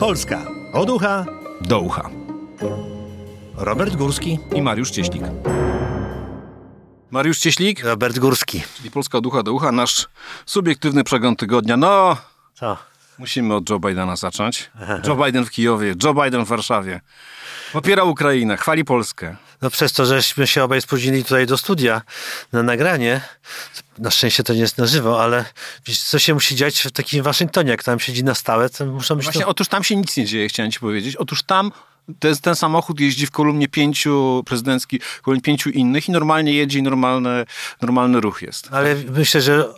Polska od ucha do ucha. Robert Górski. I Mariusz Cieślik. Mariusz Cieślik, Robert Górski. czyli Polska od ucha do ucha, nasz subiektywny przegląd tygodnia. No, Co? Musimy od Joe Bidena zacząć. Joe Biden w Kijowie, Joe Biden w Warszawie. Popiera Ukrainę, chwali Polskę. No przez to, żeśmy się obaj spóźnili tutaj do studia na nagranie. Na szczęście to nie jest na żywo, ale wiesz, co się musi dziać w takim Waszyngtonie, jak tam siedzi na stałe, to muszą być Właśnie, to... otóż tam się nic nie dzieje, chciałem ci powiedzieć. Otóż tam ten, ten samochód jeździ w kolumnie pięciu prezydencki, w kolumnie pięciu innych i normalnie jedzie i normalny, normalny ruch jest. Ale myślę, że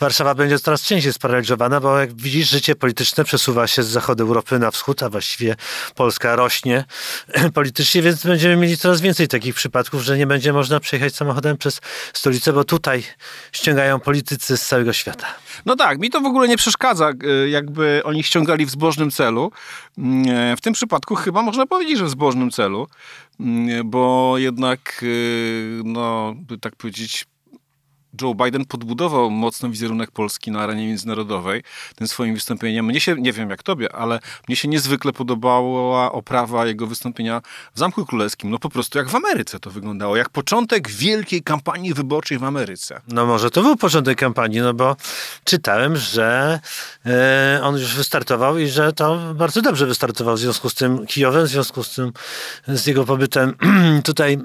Warszawa będzie coraz częściej sparaliżowana, bo jak widzisz, życie polityczne przesuwa się z zachodu Europy na wschód, a właściwie Polska rośnie politycznie, więc będziemy mieli coraz więcej takich przypadków, że nie będzie można przejechać samochodem przez stolicę, bo tutaj ściągają politycy z całego świata. No tak, mi to w ogóle nie przeszkadza, y, jakby oni ściągali w zbożnym celu. Mm, W tym przypadku chyba można powiedzieć, że w zbożnym celu, mm, bo jednak, y, no, by tak powiedzieć, Joe Biden podbudował mocno wizerunek Polski na arenie międzynarodowej tym swoim wystąpieniem. Mnie się, nie wiem jak tobie, ale mnie się niezwykle podobała oprawa jego wystąpienia w Zamku Królewskim. No po prostu jak w Ameryce to wyglądało, jak początek wielkiej kampanii wyborczej w Ameryce. No może to był początek kampanii, no bo czytałem, że e, on już wystartował i że to bardzo dobrze wystartował w związku z tym Kijowem, w związku z tym z jego pobytem tutaj e,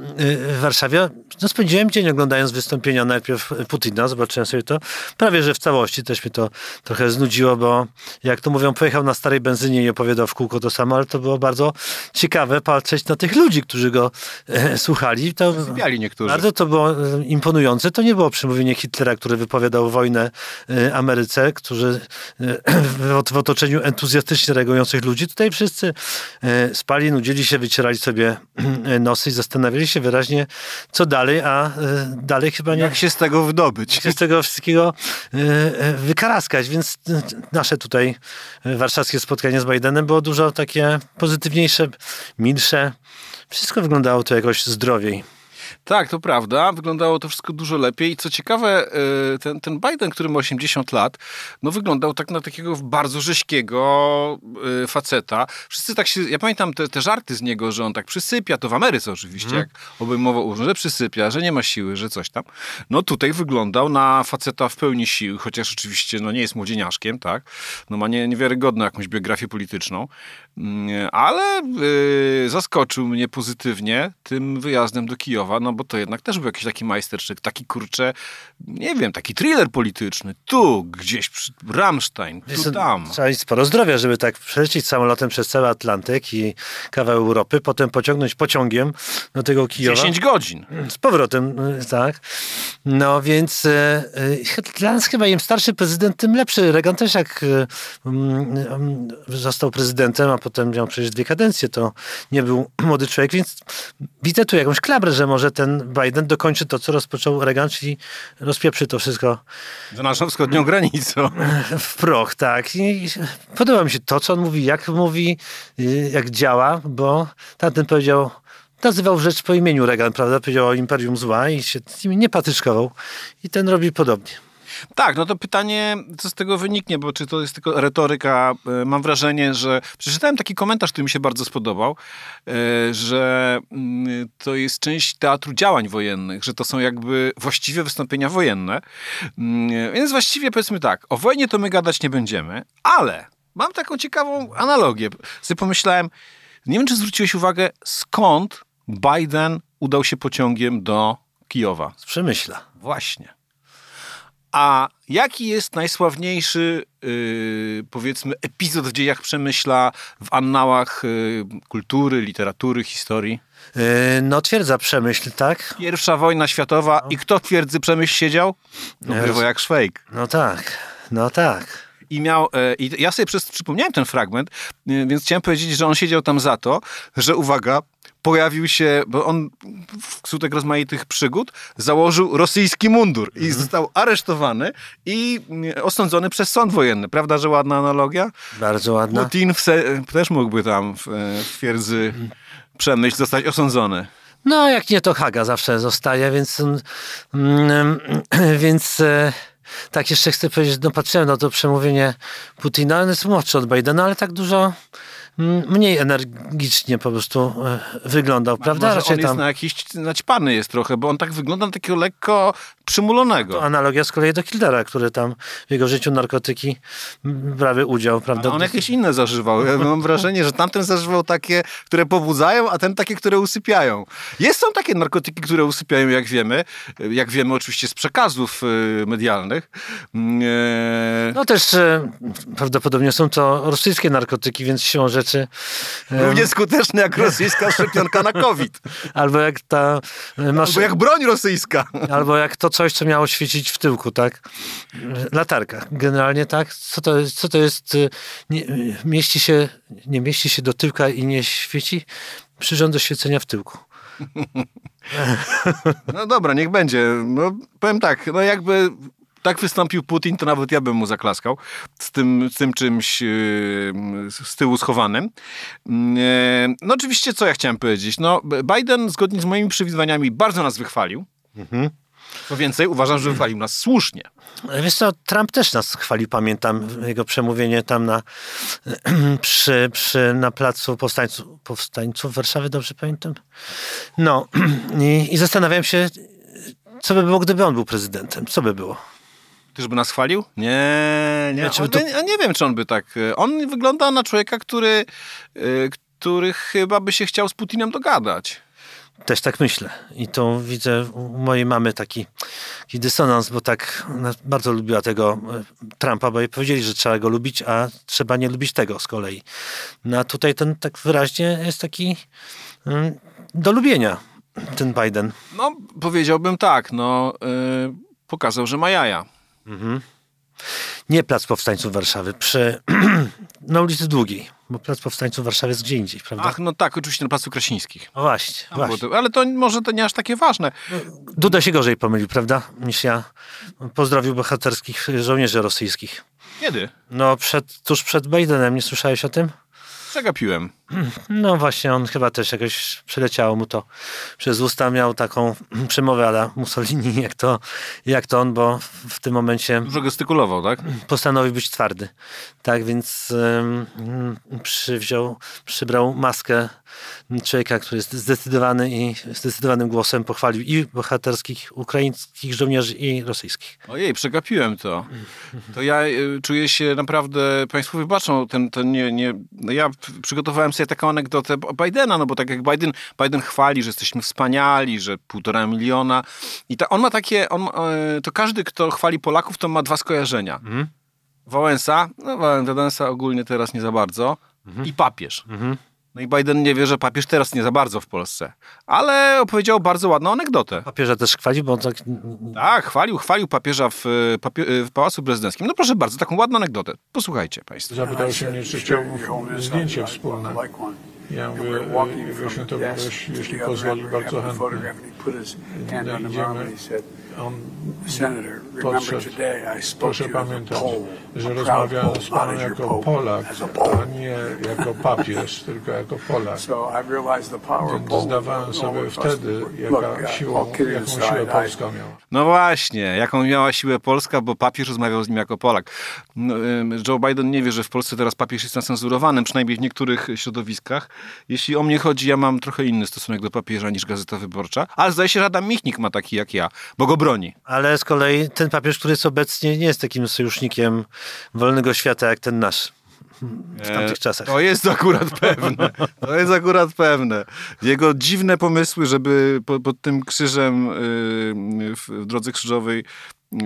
w Warszawie. No spędziłem dzień oglądając wystąpienia najpierw Putina, zobaczyłem sobie to prawie, że w całości. Też mnie to trochę znudziło, bo jak to mówią, pojechał na starej benzynie i opowiadał w kółko to samo, ale to było bardzo ciekawe patrzeć na tych ludzi, którzy go e, słuchali. To, niektórzy. bardzo to było e, imponujące. To nie było przemówienie Hitlera, który wypowiadał wojnę e, Ameryce, którzy e, w w otoczeniu entuzjastycznie reagujących ludzi. Tutaj wszyscy e, spali, nudzili się, wycierali sobie e, nosy i zastanawiali się wyraźnie, co dalej, a dalej chyba nie Jak się z tego wydobyć? z tego wszystkiego e, e, wykaraskać, więc e, nasze tutaj warszawskie spotkanie z Bidenem było dużo takie pozytywniejsze, milsze. Wszystko wyglądało to jakoś zdrowiej. Tak, to prawda. Wyglądało to wszystko dużo lepiej. I co ciekawe, y, ten, ten Biden, który ma 80 lat, no wyglądał tak na takiego bardzo rześkiego y, faceta. Wszyscy tak się... Ja pamiętam te, te żarty z niego, że on tak przysypia, to w Ameryce oczywiście, jak obejmował urząd, że przysypia, że nie ma siły, że coś tam. No tutaj wyglądał na faceta w pełni sił, chociaż oczywiście no, nie jest młodzieniaszkiem, tak? No ma nie, niewiarygodną jakąś biografię polityczną. Mm, Ale y, zaskoczył mnie pozytywnie tym wyjazdem do Kijowa, no bo to jednak też był jakiś taki majstersztyk, taki kurczę, nie wiem, taki thriller polityczny. Tu, gdzieś, przy Rammstein, tu, tam. Trzeba mieć sporo zdrowia, żeby tak przelecieć samolotem przez cały Atlantyk i kawał Europy, potem pociągnąć pociągiem do tego Kijowa. 10 godzin. Z powrotem, y, tak. No więc e, dla nas chyba im starszy prezydent, tym lepszy. Reagan też jak mm, mm, został prezydentem, a potem miał przecież dwie kadencje, to nie był młody człowiek, więc widzę tu jakąś klabrę, że może ten Biden dokończy to, co rozpoczął Reagan, czyli rozpieprzy to wszystko Za naszą wschodnią granicą. w proch, tak. I podoba mi się to, co on mówi, jak mówi, y, jak działa, bo tamten powiedział, nazywał rzecz po imieniu Reagan, prawda? Powiedział o imperium zła i się z nimi nie patyczkował. I ten robi podobnie. Tak, no to pytanie, co z tego wyniknie, bo czy to jest tylko retoryka? E, Mam wrażenie, że przeczytałem taki komentarz, który mi się bardzo spodobał, e, że mm, to jest część teatru działań wojennych, że to są jakby właściwie wystąpienia wojenne. Mm, Więc właściwie powiedzmy tak, o wojnie to my gadać nie będziemy, ale mam taką ciekawą analogię. Sobie pomyślałem, nie wiem, czy zwróciłeś uwagę, skąd Biden udał się pociągiem do Kijowa. Z Przemyśla. Właśnie. A jaki jest najsławniejszy, yy, powiedzmy, epizod w dziejach Przemyśla, w annałach yy, kultury, literatury, historii? Yy, no twierdza Przemyśl, tak? Pierwsza wojna światowa i kto w twierdzy Przemyśl siedział? No, bywa jak Szwejk. No tak, no tak. I miał, e, i ja sobie przez, przypomniałem ten fragment, e, więc chciałem powiedzieć, że on siedział tam za to, że uwaga, pojawił się, bo on wskutek rozmaitych przygód założył rosyjski mundur i został aresztowany i mm, osądzony przez sąd wojenny. Prawda, że ładna analogia? Bardzo ładna. Putin se, też mógłby tam w, e, w twierdzy Przemyśl zostać osądzony. No, jak nie, to Haga zawsze zostaje, więc, mm, więc e, tak jeszcze chcę powiedzieć, no patrzyłem na to przemówienie Putina, on jest młodszy od Bidena, ale tak dużo mm, mniej energicznie po prostu e, wyglądał, prawda? Może Raczej on jest tam na jakiś naćpany jest trochę, bo on tak wygląda na takiego lekko przymulonego. analogia z kolei do Kildera, który tam w jego życiu narkotyki brały udział, prawda? A on jakieś inne zażywał. Ja mam wrażenie, że tamten zażywał takie, które pobudzają, a ten takie, które usypiają. Jest, są takie narkotyki, które usypiają, jak wiemy. Jak wiemy oczywiście z przekazów y, medialnych. Mm, e, No też e, prawdopodobnie są to rosyjskie narkotyki, więc siłą rzeczy e, Równie skuteczne jak rosyjska szczepionka na COVID. albo jak ta e, masz, Albo jak broń rosyjska. albo jak to coś, co miało świecić w tyłku, tak? Latarka. Generalnie tak. Co to jest? Co to jest e, nie, mieści się, nie mieści się do tyłka i nie świeci? Przyrząd do świecenia w tyłku. No dobra, niech będzie. No, powiem tak, no jakby tak wystąpił Putin, to nawet ja bym mu zaklaskał z tym, z tym czymś yy, z tyłu schowanym. Yy, no oczywiście, co ja chciałem powiedzieć? No, Biden zgodnie z moimi przewidywaniami bardzo nas wychwalił. Co więcej, uważam, że wychwalił nas słusznie. Wiesz co, Trump też nas chwalił, pamiętam jego przemówienie tam na, przy, przy, na placu powstańców, powstańców Warszawy, dobrze pamiętam? No i, i zastanawiałem się, co by było, gdyby on był prezydentem. Co by było? Czyż by nas chwalił? Nie, nie. Znaczy, On, to- ja nie wiem, czy on by tak... On wygląda na człowieka, który, yy, który chyba by się chciał z Putinem dogadać. Też tak myślę. I to widzę u mojej mamy taki, taki dysonans, bo tak bardzo lubiła tego e, Trumpa, bo jej powiedzieli, że trzeba go lubić, a trzeba nie lubić tego z kolei. No a tutaj ten tak wyraźnie jest taki mm, do lubienia, ten Biden. No, powiedziałbym tak, no... Yy, pokazał, że ma jaja. Nie Plac Powstańców Warszawy, przy, na ulicy Długiej, bo Plac Powstańców Warszawy jest gdzie indziej, prawda? Ach, no tak, oczywiście na Placu Krasińskich. No właśnie, Tam było właśnie. to, ale to może to nie aż takie ważne. Duda się gorzej pomylił, prawda, niż ja. Pozdrowił bohaterskich żołnierzy rosyjskich. Kiedy? No, przed, tuż przed Bidenem, nie słyszałeś o tym? Przegapiłem. No właśnie, on chyba też jakoś przeleciało mu to przez usta. Miał taką przemowę ala Mussolini, jak to, jak to on, bo w tym momencie Dużo gestykulował, tak? postanowił być twardy. Tak więc um, przywziął, przybrał maskę człowieka, który jest zdecydowany i zdecydowanym głosem pochwalił i bohaterskich ukraińskich żołnierzy i rosyjskich. Ojej, przegapiłem to. To ja y, czuję się naprawdę, państwo wybaczą, ten, ten nie, nie, no ja przygotowałem sobie taką anegdotę Bidena, no bo tak jak Biden, Biden chwali, że jesteśmy wspaniali, że półtora miliona i ta, on ma takie, on, e, to każdy, kto chwali Polaków, to ma dwa skojarzenia. Wałęsa, no Wałęsa ogólnie teraz nie za bardzo i papież. No i Biden nie wie, że papież teraz nie za bardzo w Polsce. Ale opowiedział bardzo ładną anegdotę. Papieża też chwali, bo on tak Tak, chwalił, chwalił papieża w, e, papie, e, w Pałacu Prezydenckim. No proszę bardzo, taką ładną anegdotę. Posłuchajcie państwo. Zapytał się mnie, czy chciałbym zdjęcie wspólne. Ja mówię, e, właśnie to byłeś, jeśli pozwoli, bardzo chętnie. Idziemy. On podszedł. Proszę pamiętać, że rozmawiałem z panem jako Polak, a nie jako papież, tylko jako Polak. Więc zdawałem sobie wtedy, jaka siłą, jaką siłę Polska miała. No właśnie, jaką miała siłę Polska, bo papież rozmawiał z nim jako Polak. No, Joe Biden nie wie, że w Polsce teraz papież jest nacenzurowany, przynajmniej w niektórych środowiskach. Jeśli o mnie chodzi, ja mam trochę inny stosunek do papieża niż Gazeta Wyborcza, ale zdaje się, że Adam Michnik ma taki jak ja, bo go broni. Ale z kolei ten papież, który jest obecnie, nie jest takim sojusznikiem wolnego świata jak ten nasz w tamtych czasach. To jest akurat pewne. To jest akurat pewne. Jego dziwne pomysły, żeby po, pod tym krzyżem w, w drodze krzyżowej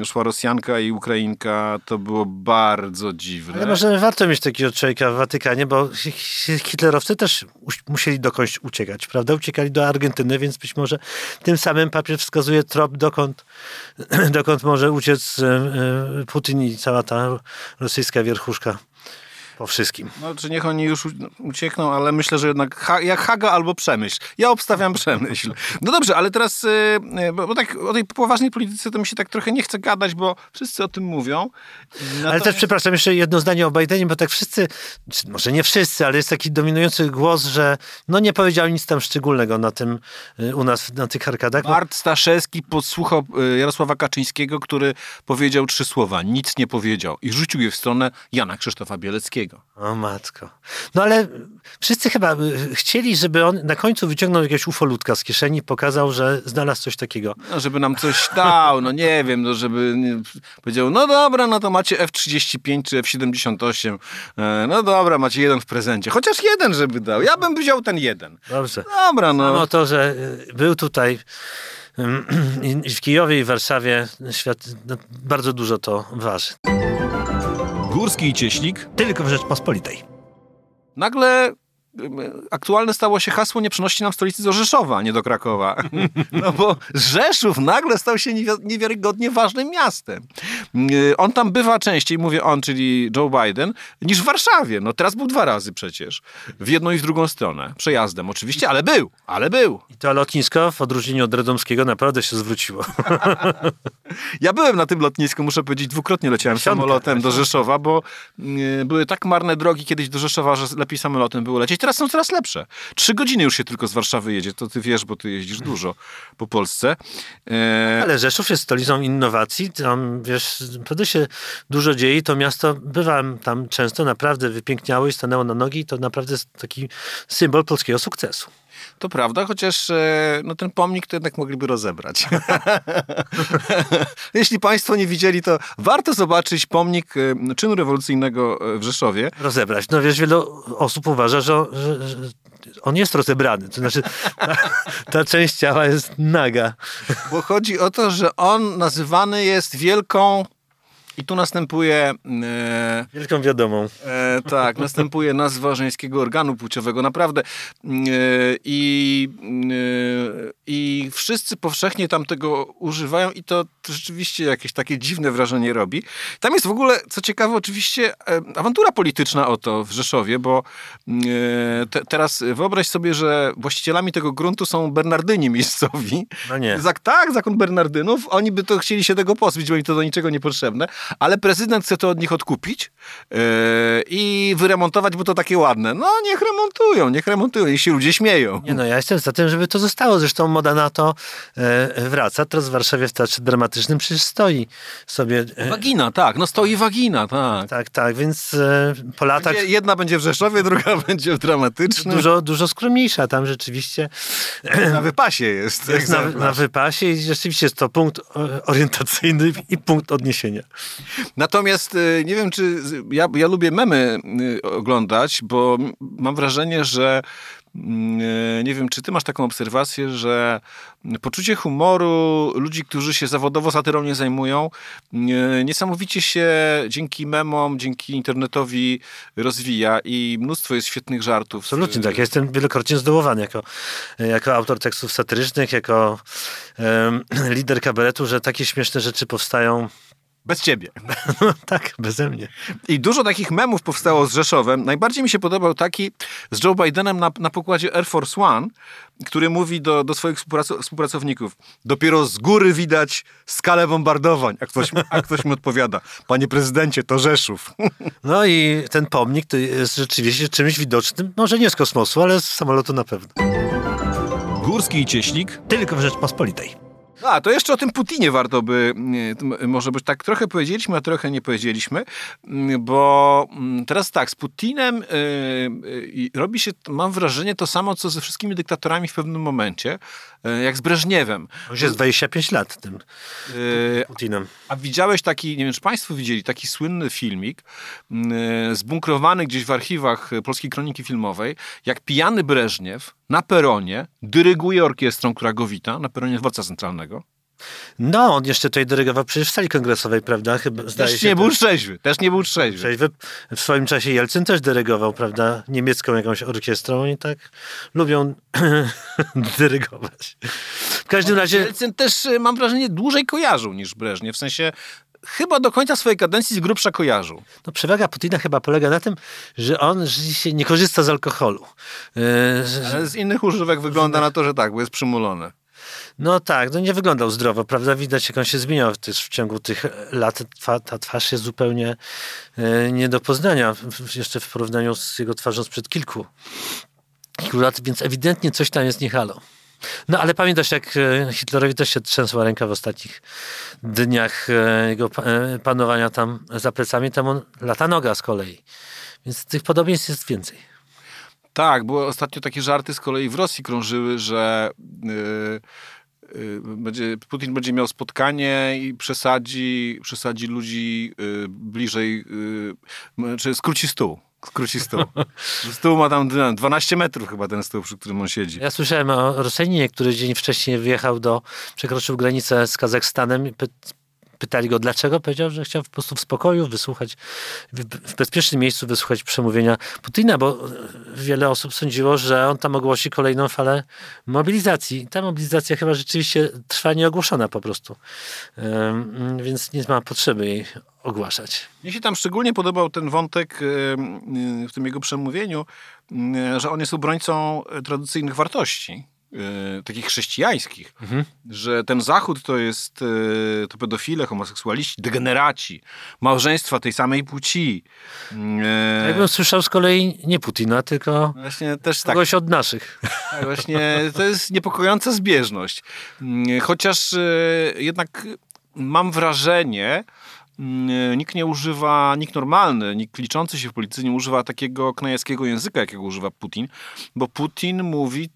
szła Rosjanka i Ukrainka, to było bardzo dziwne. Ale może warto mieć takiego człowieka w Watykanie, bo hi- hi- hitlerowcy też musieli dokądś uciekać, prawda? Uciekali do Argentyny, więc być może tym samym papież wskazuje trop, dokąd, dokąd może uciec Putin i cała ta rosyjska wierchuszka. Po wszystkim. No, czy niech oni już uciekną, ale myślę, że jednak ha jak Haga albo Przemyśl. Ja obstawiam Przemyśl. No dobrze, ale teraz, yy, bo, bo, tak o tej poważnej polityce to mi się tak trochę nie chce gadać, bo wszyscy o tym mówią. Natomiast... Ale też, przepraszam, jeszcze jedno zdanie o Bidenie, bo tak wszyscy, może nie wszyscy, ale jest taki dominujący głos, że no nie powiedział nic tam szczególnego na tym, y, u nas, na tych arkadach. Bart Staszewski podsłuchał y, Jarosława Kaczyńskiego, który powiedział trzy słowa, nic nie powiedział i rzucił je w stronę Jana Krzysztofa Bieleckiego. O matko. No ale wszyscy chyba y, chcieli, żeby on na końcu wyciągnął jakiegoś ufolutka z kieszeni i pokazał, że znalazł coś takiego. No, żeby nam coś dał, no nie wiem, no żeby powiedział, no dobra, no to macie F-35 czy F-78, e, no dobra, macie jeden w prezencie. Chociaż jeden, żeby dał. Ja bym wziął ten jeden. Dobrze. Dobra, no. No to, że y, był tutaj w Kijowie i Warszawie świat, no, bardzo dużo to waży. Górski i Cieślik tylko w Rzeczpospolitej. Nagle aktualne stało się hasło nie przenosi nam stolicy do Rzeszowa, nie do Krakowa. No bo Rzeszów nagle stał się niewiarygodnie ważnym miastem. Y, on tam bywa częściej, mówię on, czyli Joe Biden, niż w Warszawie. No teraz był dwa razy przecież. W jedną i w drugą stronę. Przejazdem oczywiście, ale był, ale był. I to lotnisko w odróżnieniu od Radomskiego naprawdę się zwróciło. ja byłem na tym lotnisku, muszę powiedzieć, dwukrotnie leciałem samolotem do Rzeszowa, bo y, były tak marne drogi kiedyś do Rzeszowa, że lepiej samolotem było lecieć teraz są coraz lepsze. Trzy godziny już się tylko z Warszawy jedzie, to ty wiesz, bo ty jeździsz dużo po Polsce. E... Ale Rzeszów jest stolicą innowacji, tam wiesz, naprawdę się dużo dzieje, to miasto, bywałem tam często, naprawdę wypiękniało i stanęło na nogi i to naprawdę jest taki symbol polskiego sukcesu. To prawda, chociaż e, no, ten pomnik to jednak mogliby rozebrać. Jeśli Państwo nie widzieli, to warto zobaczyć pomnik e, czynu rewolucyjnego e, w Rzeszowie. Rozebrać. No wiesz, wiele osób uważa, że, że, że on jest rozebrany. To znaczy, ta, ta, część ciała jest naga. Bo chodzi o to, że on nazywany jest wielką i tu następuje... E, Wielką wiadomą. E, tak, następuje nazwa żeńskiego organu płciowego. Naprawdę. E, I, e, I wszyscy powszechnie tam tego używają i to rzeczywiście jakieś takie dziwne wrażenie robi. Tam jest w ogóle, co ciekawe, oczywiście e, awantura polityczna o to w Rzeszowie, bo te, teraz wyobraź sobie, że właścicielami tego gruntu są Bernardyni miejscowi. No nie. Zak, tak, zakon Bernardynów. Oni by to chcieli się tego pozbyć, bo im to do niczego niepotrzebne ale prezydent chce to od nich odkupić yy, i wyremontować, bo to takie ładne. No niech remontują, niech remontują, niech się ludzie śmieją. Nie no, ja jestem za tym, żeby to zostało. Zresztą moda na to yy, wraca. Teraz w Warszawie w Teatrze Dramatycznym przecież stoi sobie... Yy, wagina, tak. No stoi wagina, tak. Tak, tak, więc po latach... Będzie, jedna będzie w Rzeszowie, druga będzie w Dramatycznym. Dużo, dużo skromniejsza tam rzeczywiście. Na wypasie jest. jest na, na wypasie i rzeczywiście jest to punkt orientacyjny i punkt odniesienia. Natomiast y, nie wiem, czy ja, ja lubię memy y, oglądać, bo mam wrażenie, że mm, y, nie wiem, czy ty masz taką obserwację, że poczucie humoru ludzi, którzy się zawodowo satyrą nie zajmują, niesamowicie się dzięki memom, dzięki internetowi rozwija i mnóstwo jest świetnych żartów. Absolutnie tak. Ja jestem wielokrotnie zdołowany jako, jako autor tekstów satyrycznych, jako um, lider kabaretu, że takie śmieszne rzeczy powstają bez ciebie. tak, beze mnie. I dużo takich memów powstało z Rzeszowem. Najbardziej mi się podobał taki z Joe Bidenem na, na pokładzie Air Force One, który mówi do, do swoich współpracowników dopiero z góry widać skalę bombardowań. A ktoś, a ktoś mi odpowiada, panie prezydencie, to Rzeszów. no i ten pomnik to jest rzeczywiście czymś widocznym, może nie z kosmosu, ale z samolotu na pewno. Górski i Cieślik tylko w Rzeczpospolitej. A, to jeszcze o tym Putinie warto by, może być tak trochę powiedzieliśmy, a trochę nie powiedzieliśmy, bo mm, teraz tak, z Putinem y, y, robi się, mam wrażenie, to samo, co ze wszystkimi dyktatorami w pewnym momencie, jak z Breżniewem. Już jest 25 lat tym, tym Putinem. A widziałeś taki, nie wiem, czy państwo widzieli, taki słynny filmik, zbunkrowany gdzieś w archiwach Polskiej Kroniki Filmowej, jak pijany Breżniew na peronie dyryguje orkiestrą, która go wita, na peronie dworca centralnego. No, on jeszcze tutaj dyrygował przecież w sali kongresowej, prawda? Chyba, też nie był trzeźwy, też nie był trzeźwy. trzeźwy. W swoim czasie Jelcyn też dyrygował, prawda? Niemiecką jakąś orkiestrą i tak lubią dyrygować. W każdym razie... Jelcyn też, y, mam wrażenie, dłużej kojarzył niż Breżnie, w sensie chyba do końca swojej kadencji z grubsza kojarzył. No, przewaga Putina chyba polega na tym, że on rzeczywiście nie korzysta z alkoholu. Yy, Ale z innych używek wygląda na to, że tak, bo jest przymulony. No tak, no nie wyglądał zdrowo, prawda? Widać, jak on się zmieniał też w ciągu tych lat. Ta twarz jest zupełnie e, nie do poznania, jeszcze w porównaniu z jego twarzą sprzed kilku, kilku lat, więc ewidentnie coś tam jest nie halo. No ale pamiętasz, jak e, Hitlerowi też się trzęsła ręka w ostatnich dniach e, jego pa- panowania tam za plecami, tam on lata noga z kolei. Więc tych podobieństw jest więcej. Tak, były ostatnio takie żarty z kolei w Rosji krążyły, że yy, będzie, Putin będzie miał spotkanie i przesadzi, przesadzi ludzi yy, bliżej, yy, czy skróci stół. Skróci stół. Stół ma tam 12 metrów chyba ten stół, przy którym on siedzi. Ja słyszałem o Rosjaninie, który dzień wcześniej wjechał do, przekroczył granicę z Kazachstanem. Pytali go dlaczego. Powiedział, że chciał po prostu w spokoju wysłuchać, w, bezpiecznym miejscu wysłuchać przemówienia Putina, bo wiele osób sądziło, że on tam ogłosi kolejną falę mobilizacji. Ta mobilizacja chyba rzeczywiście trwa nieogłoszona po prostu. Więc nie ma potrzeby jej ogłaszać. Mnie się tam szczególnie podobał ten wątek w tym jego przemówieniu, że on jest obrońcą tradycyjnych wartości. Yy, Takich chrześcijańskich, że ten Zachód to jest yy, to pedofile, homoseksualiści, degeneraci, małżeństwa tej samej płci. Yy, Jakbym słyszał z kolei nie Putina, tylko Właśnie też tak, kogoś od naszych. tak, właśnie to jest niepokojąca zbieżność. Mm, Chociaż e, jednak mam wrażenie, mm, nikt nie używa, nikt normalny, nikt liczący się w polityce nie używa takiego knajewskiego języka, jakiego używa Putin, bo Putin mówi,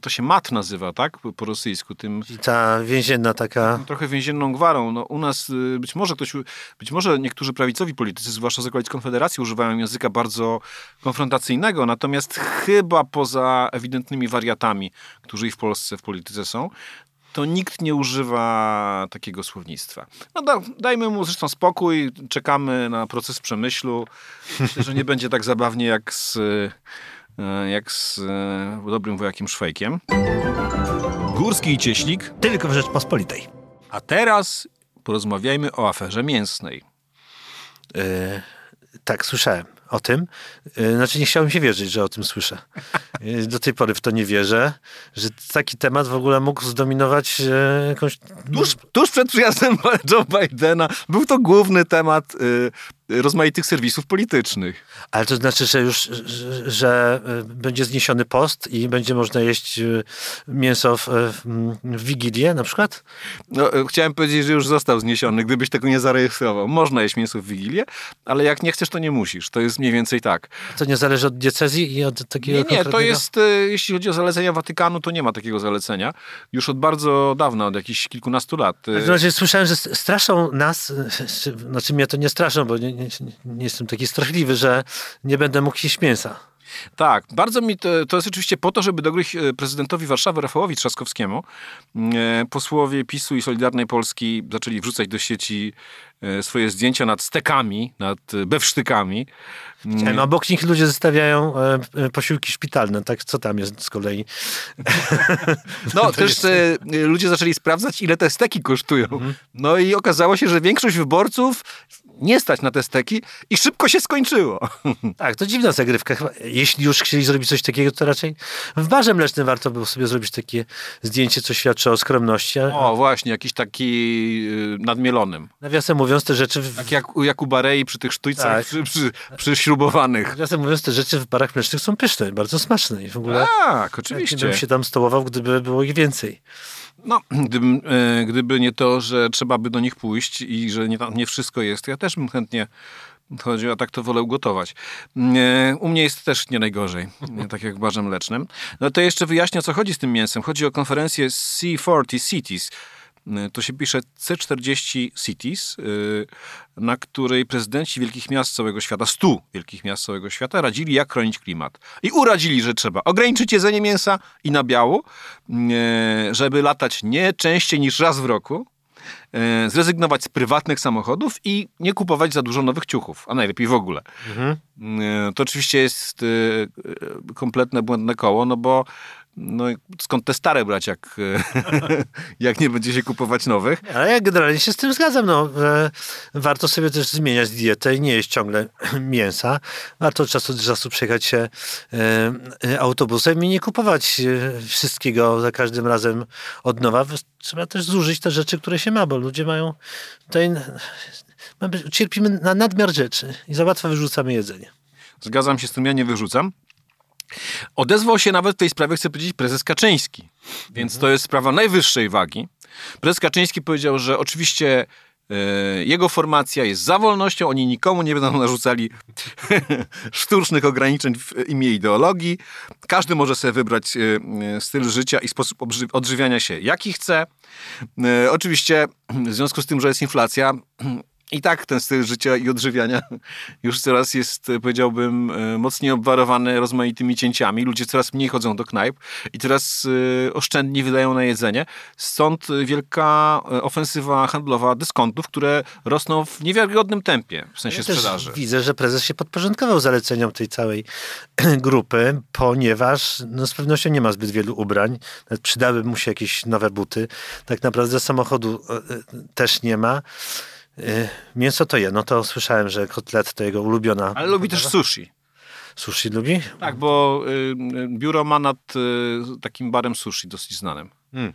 to się mat nazywa, tak, po- po rosyjsku, tym I ta więzienna taka trochę więzienną gwarą. No, u nas y, być może ktoś, być może niektórzy prawicowi politycy, zwłaszcza z okolic Konfederacji, używają języka bardzo konfrontacyjnego, natomiast chyba poza ewidentnymi wariatami, którzy i w Polsce w polityce są, to nikt nie używa takiego słownictwa. No da, dajmy mu zresztą spokój, czekamy na proces przemyślu. Myślę, że nie będzie tak zabawnie jak z, y, jak z y, dobrym wojakiem Szwejkiem. Górski i Cieślik tylko w Rzeczpospolitej. A teraz porozmawiajmy o aferze mięsnej. E, tak, słyszałem o tym. E, znaczy nie chciałem się wierzyć, że o tym słyszę. E, do tej pory w to nie wierzę, że taki temat w ogóle mógł zdominować e, jakąś... Tuż, tuż przed przyjazdem Joe Bidena był to główny temat y, rozmaitych serwisów politycznych. Ale to znaczy, że już że, że e, będzie zniesiony post i będzie można jeść e, mięso w, e, w, Wigilię na przykład? No, chciałem powiedzieć, że już został zniesiony, gdybyś tego nie zarejestrował. Można jeść mięso w Wigilię, ale jak nie chcesz, to nie musisz. To jest mniej więcej tak. To nie zależy od diecezji i od takiego Nie, nie, to jest, jeśli chodzi o zalecenia Watykanu, to nie ma takiego zalecenia. Już od bardzo dawna, od jakichś kilkunastu lat. W razie słyszałem, że st- straszą nas, czy- znaczy mnie to nie straszą, bo nie, nie, nie jestem taki strachliwy, że nie będę mógł jeść mięsa. Tak, bardzo mi to, to jest oczywiście po to, żeby dogryźć e, prezydentowi Warszawy Rafałowi Trzaskowskiemu. E, Posłowie PiSu i Solidarnej Polski zaczęli wrzucać do sieci swoje zdjęcia nad stekami, nad e, bewsztykami. Mm. No, obok nich ludzie zostawiają e, e, posiłki szpitalne, tak? Co tam jest z kolei? No też e, ludzie zaczęli sprawdzać, ile te steki kosztują. No i okazało się, że większość wyborców nie stać na te steki i szybko się skończyło. Tak, to dziwna zagrywka. Jeśli już chcieli zrobić coś takiego, to raczej w barze mlecznym warto było sobie zrobić takie zdjęcie, co świadczy o skromności. A, O, właśnie, jakiś taki e, nadmielonym. nawiasem mówiąc, te rzeczy... W, Tak jak u przy tych sztućcach Tak. przy, przy, przyśrubowanych. nawiasem mówiąc, te rzeczy w barach mlecznych są pyszne, bardzo smaczne i w ogóle... Tak, Nie oczywiście. bym się tam stołował, gdyby było ich więcej. No, gdyby, e, gdyby nie to, że trzeba by do nich pójść i że nie, nie wszystko jest, ja też bym chętnie chodził, a tak to wolę ugotować. E, U mnie jest też nie najgorzej, nie tak jak w barze mlecznym. No to jeszcze wyjaśnię, o co chodzi z tym mięsem. Chodzi o konferencję C40 Cities. E, To się pisze C40 Cities, e, na której prezydenci wielkich miast całego świata, stu wielkich miast całego świata, radzili, jak chronić klimat. I uradzili, że trzeba ograniczyć jedzenie mięsa i nabiału, e, żeby latać nie częściej niż raz w roku, zrezygnować z prywatnych samochodów i nie kupować za dużo nowych ciuchów, a najlepiej w ogóle. E, To oczywiście jest kompletne błędne koło, no bo no skąd te stare brać, jak, jak nie będzie się kupować nowych. Ale ja generalnie się z tym zgadzam. No, warto sobie też zmieniać dietę i nie jeść ciągle mięsa. Warto od czasu do czasu przejechać się e, autobusem i nie kupować e, wszystkiego za każdym razem od nowa. Trzeba też zużyć te rzeczy, które się ma, bo ludzie mają tutaj... Cierpimy na nadmiar rzeczy i za łatwo wyrzucamy jedzenie. Zgadzam się z tym, ja nie wyrzucam. Odezwał się nawet w tej sprawie, chcę powiedzieć, prezes Kaczyński. Więc to jest sprawa najwyższej wagi. Prezes Kaczyński powiedział, że oczywiście e, jego formacja jest za wolnością, oni nikomu nie będą narzucali sztucznych ograniczeń w imię ideologii. Każdy może sobie wybrać e, styl życia i sposób odżywiania się, jaki chce. E, oczywiście w związku z tym, że jest inflacja, i tak ten styl życia i odżywiania już coraz jest, powiedziałbym, e, mocniej obwarowany rozmaitymi cięciami. Ludzie coraz mniej chodzą do knajp i coraz e, oszczędniej wydają na jedzenie. Stąd wielka e, ofensywa handlowa dyskontów, które rosną w niewiarygodnym tempie w sensie ja sprzedaży. Widzę, że prezes się podporządkował zaleceniom tej całej grupy, ponieważ no, z pewnością nie ma zbyt wielu ubrań. Nawet przydały mu się jakieś nowe buty. Tak naprawdę samochodu też nie ma. Y, mięso to je, no to słyszałem, że kotlet to jego ulubiona. Ale lubi też sushi. Sushi lubi? Tak, bo y, biuro ma nad y, takim barem sushi dosyć znanym. Hmm.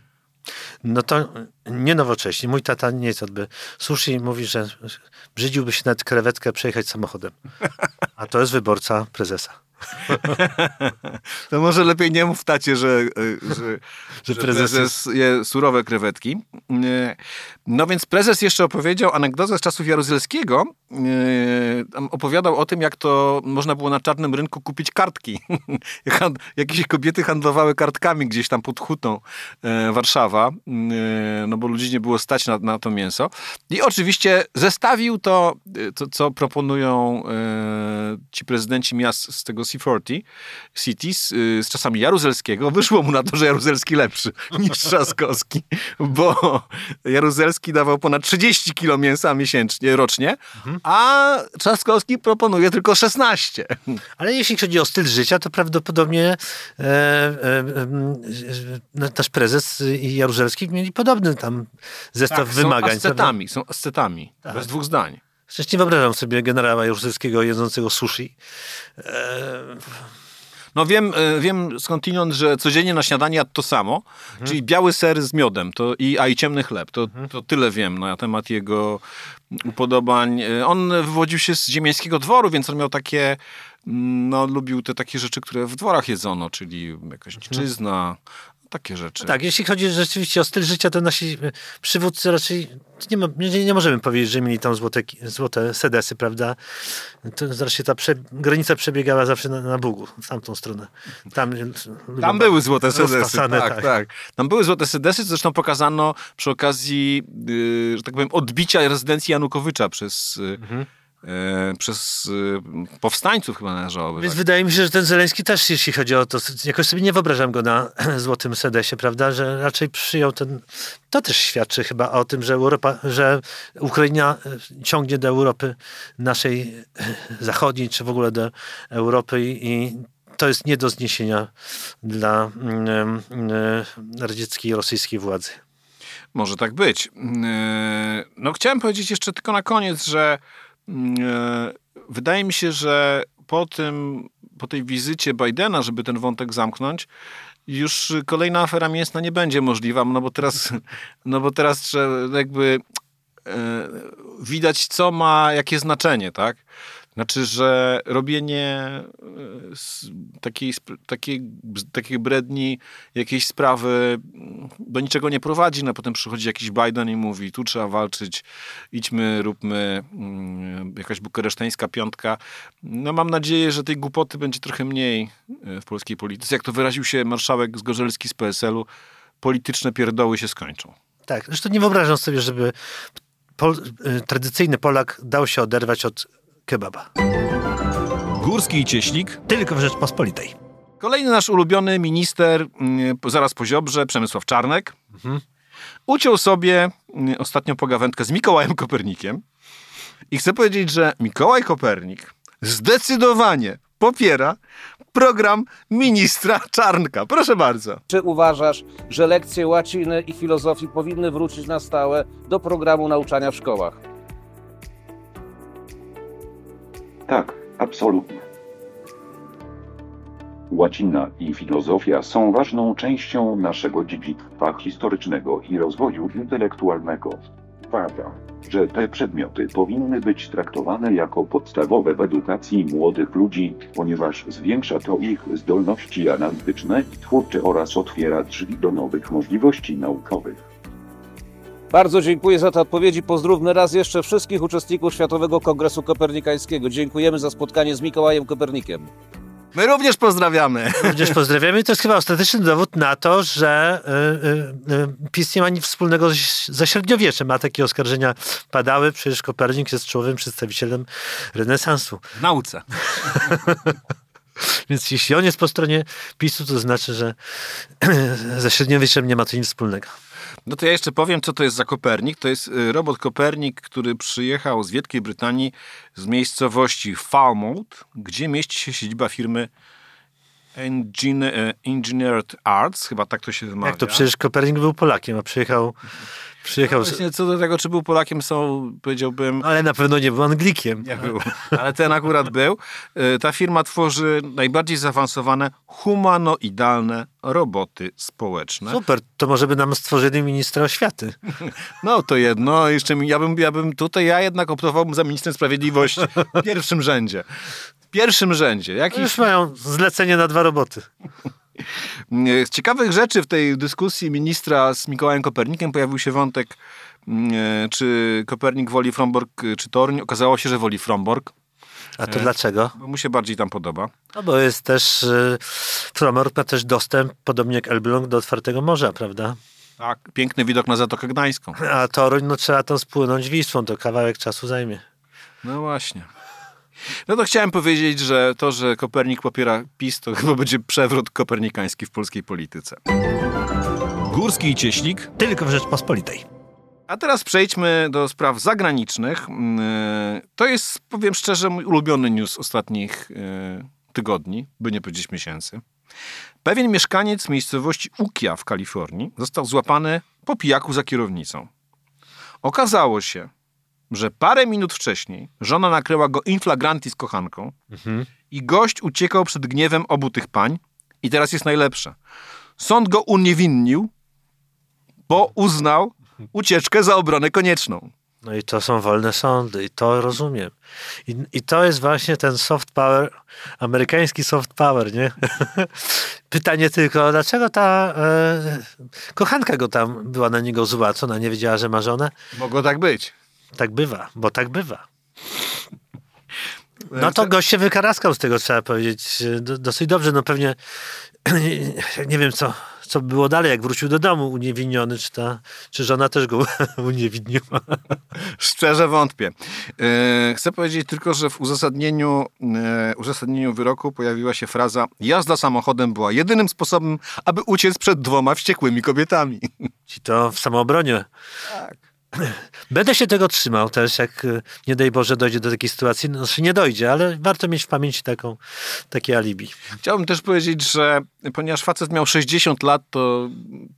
No to nie nowocześnie. Mój tata nie jest odby. Sushi mówi, że brzydziłby się nawet krewetkę przejechać samochodem. A to jest wyborca prezesa. to może lepiej nie mów tacie, że, że, że, że prezes, prezes je surowe krewetki. No więc prezes jeszcze opowiedział anegdotę z czasów Jaruzelskiego. Opowiadał o tym, jak to można było na czarnym rynku kupić kartki. Jakieś kobiety handlowały kartkami gdzieś tam pod hutą e, Warszawa, no bo ludzi nie było stać na, na to mięso. I oczywiście zestawił to, to co proponują e, ci prezydenci miast z tego C40 Cities y, z czasami Jaruzelskiego, wyszło mu na to, że Jaruzelski lepszy niż Trzaskowski, bo Jaruzelski dawał ponad 30 kilo mięsa miesięcznie, rocznie, mhm. a Trzaskowski proponuje tylko 16. Ale jeśli chodzi o styl życia, to prawdopodobnie e, e, e, nasz prezes i Jaruzelski mieli podobny tam zestaw tak, wymagań. Są ascetami, są ascetami, tak. bez dwóch zdań. Przecież nie wyobrażam sobie generała Jaruzelskiego jedzącego sushi. Eee... No wiem, e, wiem skądinąd, że codziennie na śniadanie to samo, mhm. czyli biały ser z miodem to, i, a i ciemny chleb. To, mhm. to tyle wiem na temat jego upodobań. E, on wywodził się z ziemiańskiego dworu, więc on miał takie mm, no, lubił te takie rzeczy, które w dworach jedzono, czyli jakaś mhm. Takie rzeczy. Tak, jeśli chodzi rzeczywiście o styl życia, to nasi przywódcy raczej nie, ma, nie, nie możemy powiedzieć, że mieli tam złote, złote sedesy, prawda? To zresztą ta prze, granica przebiegała zawsze na, na Bugu, w tamtą stronę. Tam, tam były złote sedesy, tak, tak, tak. Tam były złote sedesy, zresztą pokazano przy okazji, yy, że tak powiem, odbicia rezydencji Janukowycza przez... Yy, mhm E, przez e, powstańców chyba należałoby. Więc tak. wydaje mi się, że ten Zeleński też, jeśli chodzi o to, jakoś sobie nie wyobrażam go na złotym sedesie, prawda, że raczej przyjął ten, to też świadczy chyba o tym, że Europa, że Ukraina e, ciągnie do Europy naszej zachodniej, czy w ogóle do Europy i to jest nie do zniesienia dla mm, radzieckiej i rosyjskiej władzy. Może tak być. No chciałem powiedzieć jeszcze tylko na koniec, że Mm, e, wydaje mi się, że po tym, po tej wizycie Bidena, żeby ten wątek zamknąć, już kolejna afera mięsna nie będzie możliwa, no bo teraz, no bo teraz jakby e, widać, co ma jakie znaczenie, tak? Znaczy, że robienie e, takiej, takiej, takiej bredni, jakiejś sprawy do niczego nie prowadzi, no potem przychodzi jakiś Biden i mówi, tu trzeba walczyć, idźmy, róbmy mm, jakaś bukaresztańska piątka. No mam nadzieję, że tej głupoty będzie trochę mniej e, w polskiej polityce. Jak to wyraził się marszałek Zgorzelski z PSL-u, polityczne pierdoły się skończą. Tak, zresztą nie wyobrażam sobie, żeby pol, e, tradycyjny Polak dał się oderwać od kebaba. Górski i Cieślik. Tylko w Rzeczpospolitej. Kolejny nasz ulubiony minister, mm, zaraz po Ziobrze, Przemysław Czarnek, mhm. uciął sobie mm, ostatnio pogawędkę z Mikołajem Kopernikiem. I chcę powiedzieć, że Mikołaj Kopernik zdecydowanie popiera program ministra Czarnka. Proszę bardzo. Czy uważasz, że lekcje łaciny i filozofii powinny wrócić na stałe do programu nauczania w szkołach? Tak, absolutnie. Łacina i filozofia są ważną częścią naszego dziedzictwa historycznego i rozwoju intelektualnego. Uważam, że te przedmioty powinny być traktowane jako podstawowe w edukacji młodych ludzi, ponieważ zwiększa to ich zdolności analityczne i twórcze oraz otwiera drzwi do nowych możliwości naukowych. Bardzo dziękuję za te odpowiedzi. Pozdrówmy raz jeszcze wszystkich uczestników Światowego Kongresu Kopernikańskiego. Dziękujemy za spotkanie z Mikołajem Kopernikiem. My również pozdrawiamy. Również pozdrawiamy. I to jest chyba ostateczny dowód na to, że y, y, y, PiS nie ma nic wspólnego ze średniowieczem, a takie oskarżenia padały. Przecież Kopernik jest czołowym przedstawicielem renesansu. W nauce. Więc jeśli on jest po stronie PiSu, to znaczy, że ze średniowieczem nie ma to nic wspólnego. No to ja jeszcze powiem, co to jest za Kopernik. To jest y, robot Kopernik, który przyjechał z Wielkiej Brytanii z miejscowości Falmouth, gdzie mieści się siedziba firmy e, Engineered Arts, chyba tak to się wymawia. Jak to przecież Kopernik był Polakiem, a przyjechał, przyjechał Właśnie co do tego, czy był Polakiem, są, powiedziałbym, ale na pewno nie był Anglikiem. nie był, ale ten akurat był. Y, Ta firma tworzy najbardziej zaawansowane humanoidalne roboty społeczne. Super, to może by nam stworzyli ministra oświaty. No to jedno, jeszcze ja bym, ja bym tutaj, ja jednak optowałbym za ministrem sprawiedliwości w pierwszym rzędzie. W pierwszym rzędzie. Jakiś Już mają zlecenie na dwa roboty. z ciekawych rzeczy w tej dyskusji ministra z Mikołajem Kopernikiem pojawił się wątek, mm, e, czy Kopernik woli Fromborg e, czy Toruń. Okazało się, że woli Fromborg, A to dlaczego? bo mu się bardziej tam podoba. No bo jest też, y, Fromork ma też dostęp, podobnie jak Elbląg, do otwartego morza, prawda? Tak, piękny widok na Zatokę Gdańską. A Toruń, no trzeba tam spłynąć Wisłą, to kawałek czasu zajmie. No właśnie. No to chciałem powiedzieć, że to, że Kopernik popiera PiS, to chyba będzie przewrót kopernikański w polskiej polityce. Górski i Cieślik Tylko w Rzeczpospolitej. A teraz przejdźmy do spraw zagranicznych. To jest, powiem szczerze, mój ulubiony news ostatnich e, tygodni, by nie powiedzieć miesięcy. Pewien mieszkaniec miejscowości Ukia w Kalifornii został złapany po pijaku za kierownicą. Okazało się, że parę minut wcześniej żona nakryła go in flagranti z kochanką i gość uciekał przed gniewem obu tych pań. I teraz jest najlepsze. Sąd go uniewinnił, bo uznał ucieczkę za obronę konieczną. No i to są wolne sądy i to rozumiem. I, I to jest właśnie ten soft power, amerykański soft power, nie? Pytanie tylko, dlaczego ta e, kochanka go tam była na niego zła, co ona nie wiedziała, że ma żonę? Mogło tak być. Tak bywa, bo tak bywa. No to gość się wykaraskał z tego, trzeba powiedzieć, do, dosyć dobrze. No pewnie nie wiem, co, co było dalej, jak wrócił do domu uniewinniony, czy, ta, czy żona też go uniewinniła. Szczerze wątpię. E, Chcę powiedzieć tylko, że w uzasadnieniu, e, uzasadnieniu wyroku pojawiła się fraza jazda samochodem była jedynym sposobem, aby uciec przed dwoma wściekłymi kobietami. Ci to w samoobronie. Tak. Będę się tego trzymał też, jak y, nie daj Boże dojdzie do takiej sytuacji. No, znaczy nie dojdzie, ale warto mieć w pamięci taką, takie alibi. Chciałbym też powiedzieć, że ponieważ facet miał 60 lat, to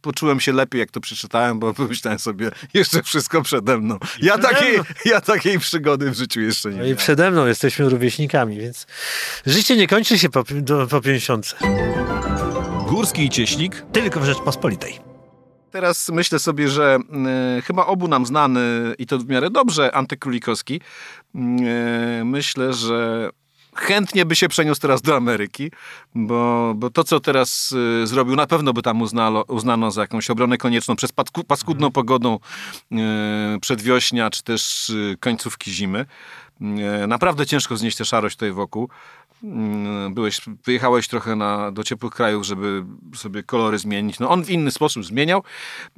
poczułem się lepiej, jak to przeczytałem, bo pomyślałem sobie, jeszcze wszystko przede mną. Ja przede takiej, mną. ja takiej przygody w życiu jeszcze nie No i miałem. przede mną jesteśmy rówieśnikami, więc życie nie kończy się po, do, po 50. Górski i Cieślik Tylko w Rzeczpospolitej. Teraz myślę sobie, że y, chyba obu nam znany i to w miarę dobrze Antykrólikowski, y, myślę, że chętnie by się przeniósł teraz do Ameryki, bo, bo to, co teraz y, zrobił, na pewno by tam uznalo, uznano za jakąś obronę konieczną przez pasku, paskudną pogodą y, przedwiośnia, czy też y, końcówki zimy. Y, naprawdę ciężko znieść tę szarość tutaj wokół. Mm, Byłeś, wyjechałeś trochę na, do ciepłych krajów, żeby sobie kolory zmienić. No on w inny sposób zmieniał.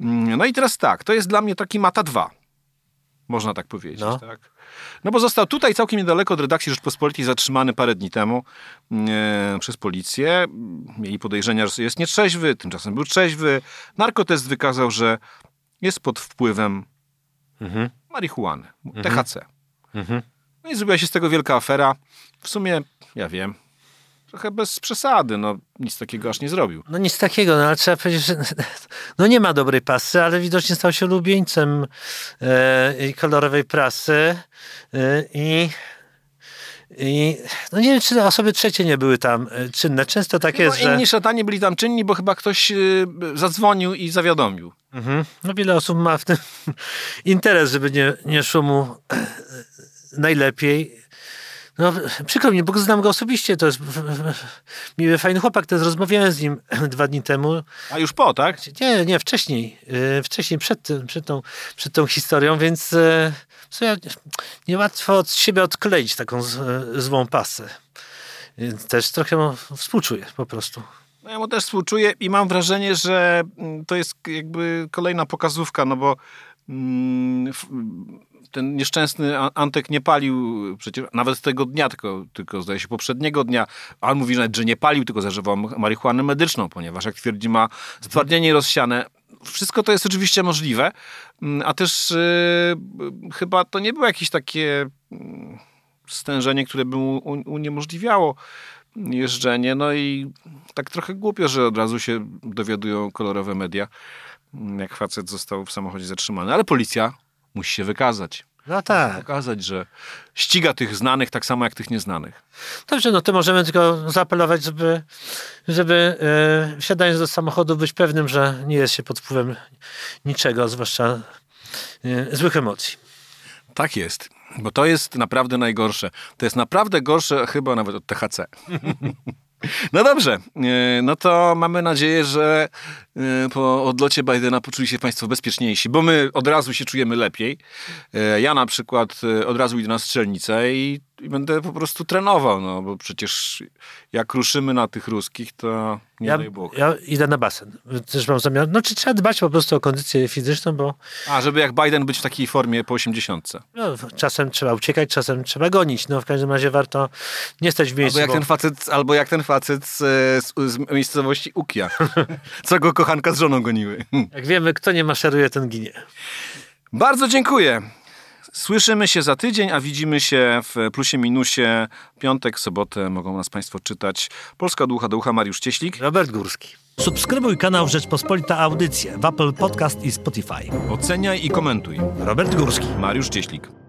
Mm, No i teraz tak, to jest dla mnie taki Mata 2. Można tak powiedzieć, No. tak? No bo został tutaj całkiem niedaleko od redakcji Rzeczpospolitej zatrzymany parę dni temu e, przez policję. Mieli podejrzenia, że jest nietrzeźwy, tymczasem był trzeźwy. Narkotest wykazał, że jest pod wpływem Mhm. marihuany, THC. Mhm. No i zrobiła się z tego wielka afera. W sumie, ja wiem, trochę bez przesady, no nic takiego aż nie zrobił. No nic takiego, no ale trzeba powiedzieć, że no nie ma dobrej pasy, ale widocznie stał się ulubieńcem e, kolorowej prasy e, i i no nie wiem, czy osoby trzecie nie były tam e, czynne. Często tak No, jest, że... inni szatani byli tam czynni, bo chyba ktoś y, zadzwonił i zawiadomił. Mhm. No wiele osób ma w tym interes, żeby nie, nie szło mu najlepiej. No, przykro mi, bo znam go osobiście, to jest miły, fajny chłopak, też rozmawiałem z nim dwa dni temu. A już po, tak? Nie, nie, wcześniej, yy, wcześniej przed, tym, przed, tą, przed tą historią, więc co ja, niełatwo od siebie odkleić taką z, złą pasę. Więc też trochę mu współczuję po prostu. No ja mu też współczuję i mam wrażenie, że mm, to jest jakby kolejna pokazówka, no bo mm, ten nieszczęsny Antek nie palił przecież nawet tego dnia, tylko, tylko zdaje się poprzedniego dnia. A on mówi nawet, że nie palił, tylko zażywał marihuanę medyczną, ponieważ jak twierdzi ma stwardnienie rozsiane. Wszystko to jest oczywiście możliwe, mm, a też y, chyba to nie było jakieś takie mm, stężenie, które by mu un- uniemożliwiało jeżdżenie. No i tak trochę głupio, że od razu się dowiadują kolorowe media, jak facet został w samochodzie zatrzymany. Ale policja musi się wykazać. No tak. Pokazać, że ściga tych znanych tak samo jak tych nieznanych. Dobrze, no to możemy tylko zaapelować, żeby, żeby e, wsiadając do samochodu być pewnym, że nie jest się pod wpływem niczego, zwłaszcza e, złych emocji. Tak jest. Bo to jest naprawdę najgorsze. To jest naprawdę gorsze chyba nawet od THC. No dobrze, e, no to mamy nadzieję, że e, po odlocie Bidena poczuli się Państwo bezpieczniejsi, bo my od razu się czujemy lepiej. E, Ja na przykład od razu idę na strzelnicę i, i będę po prostu trenował, no bo przecież jak ruszymy na tych ruskich, to nie Ja, daj Bóg. ja idę na basen. Też mam zamiar. No, czy trzeba dbać po prostu o kondycję fizyczną, bo A, żeby jak Biden być w takiej formie po 80. no, czasem trzeba uciekać, czasem trzeba gonić. No, w każdym razie warto nie stać w miejscu. Albo jak bo- ten facet, albo jak ten facet z, z, z miejscowości Ukia, co go kochanka z żoną goniły. Jak wiemy, kto nie maszeruje, ten ginie. Bardzo dziękuję. Słyszymy się za tydzień, a widzimy się w plusie minusie. Piątek, sobotę mogą nas Państwo czytać. Polska Ducha do Ucha, Mariusz Cieślik. Robert Górski. Subskrybuj kanał Rzeczpospolita Audycje w Apple Podcast i Spotify. Oceniaj i komentuj. Robert Górski. Mariusz Cieślik.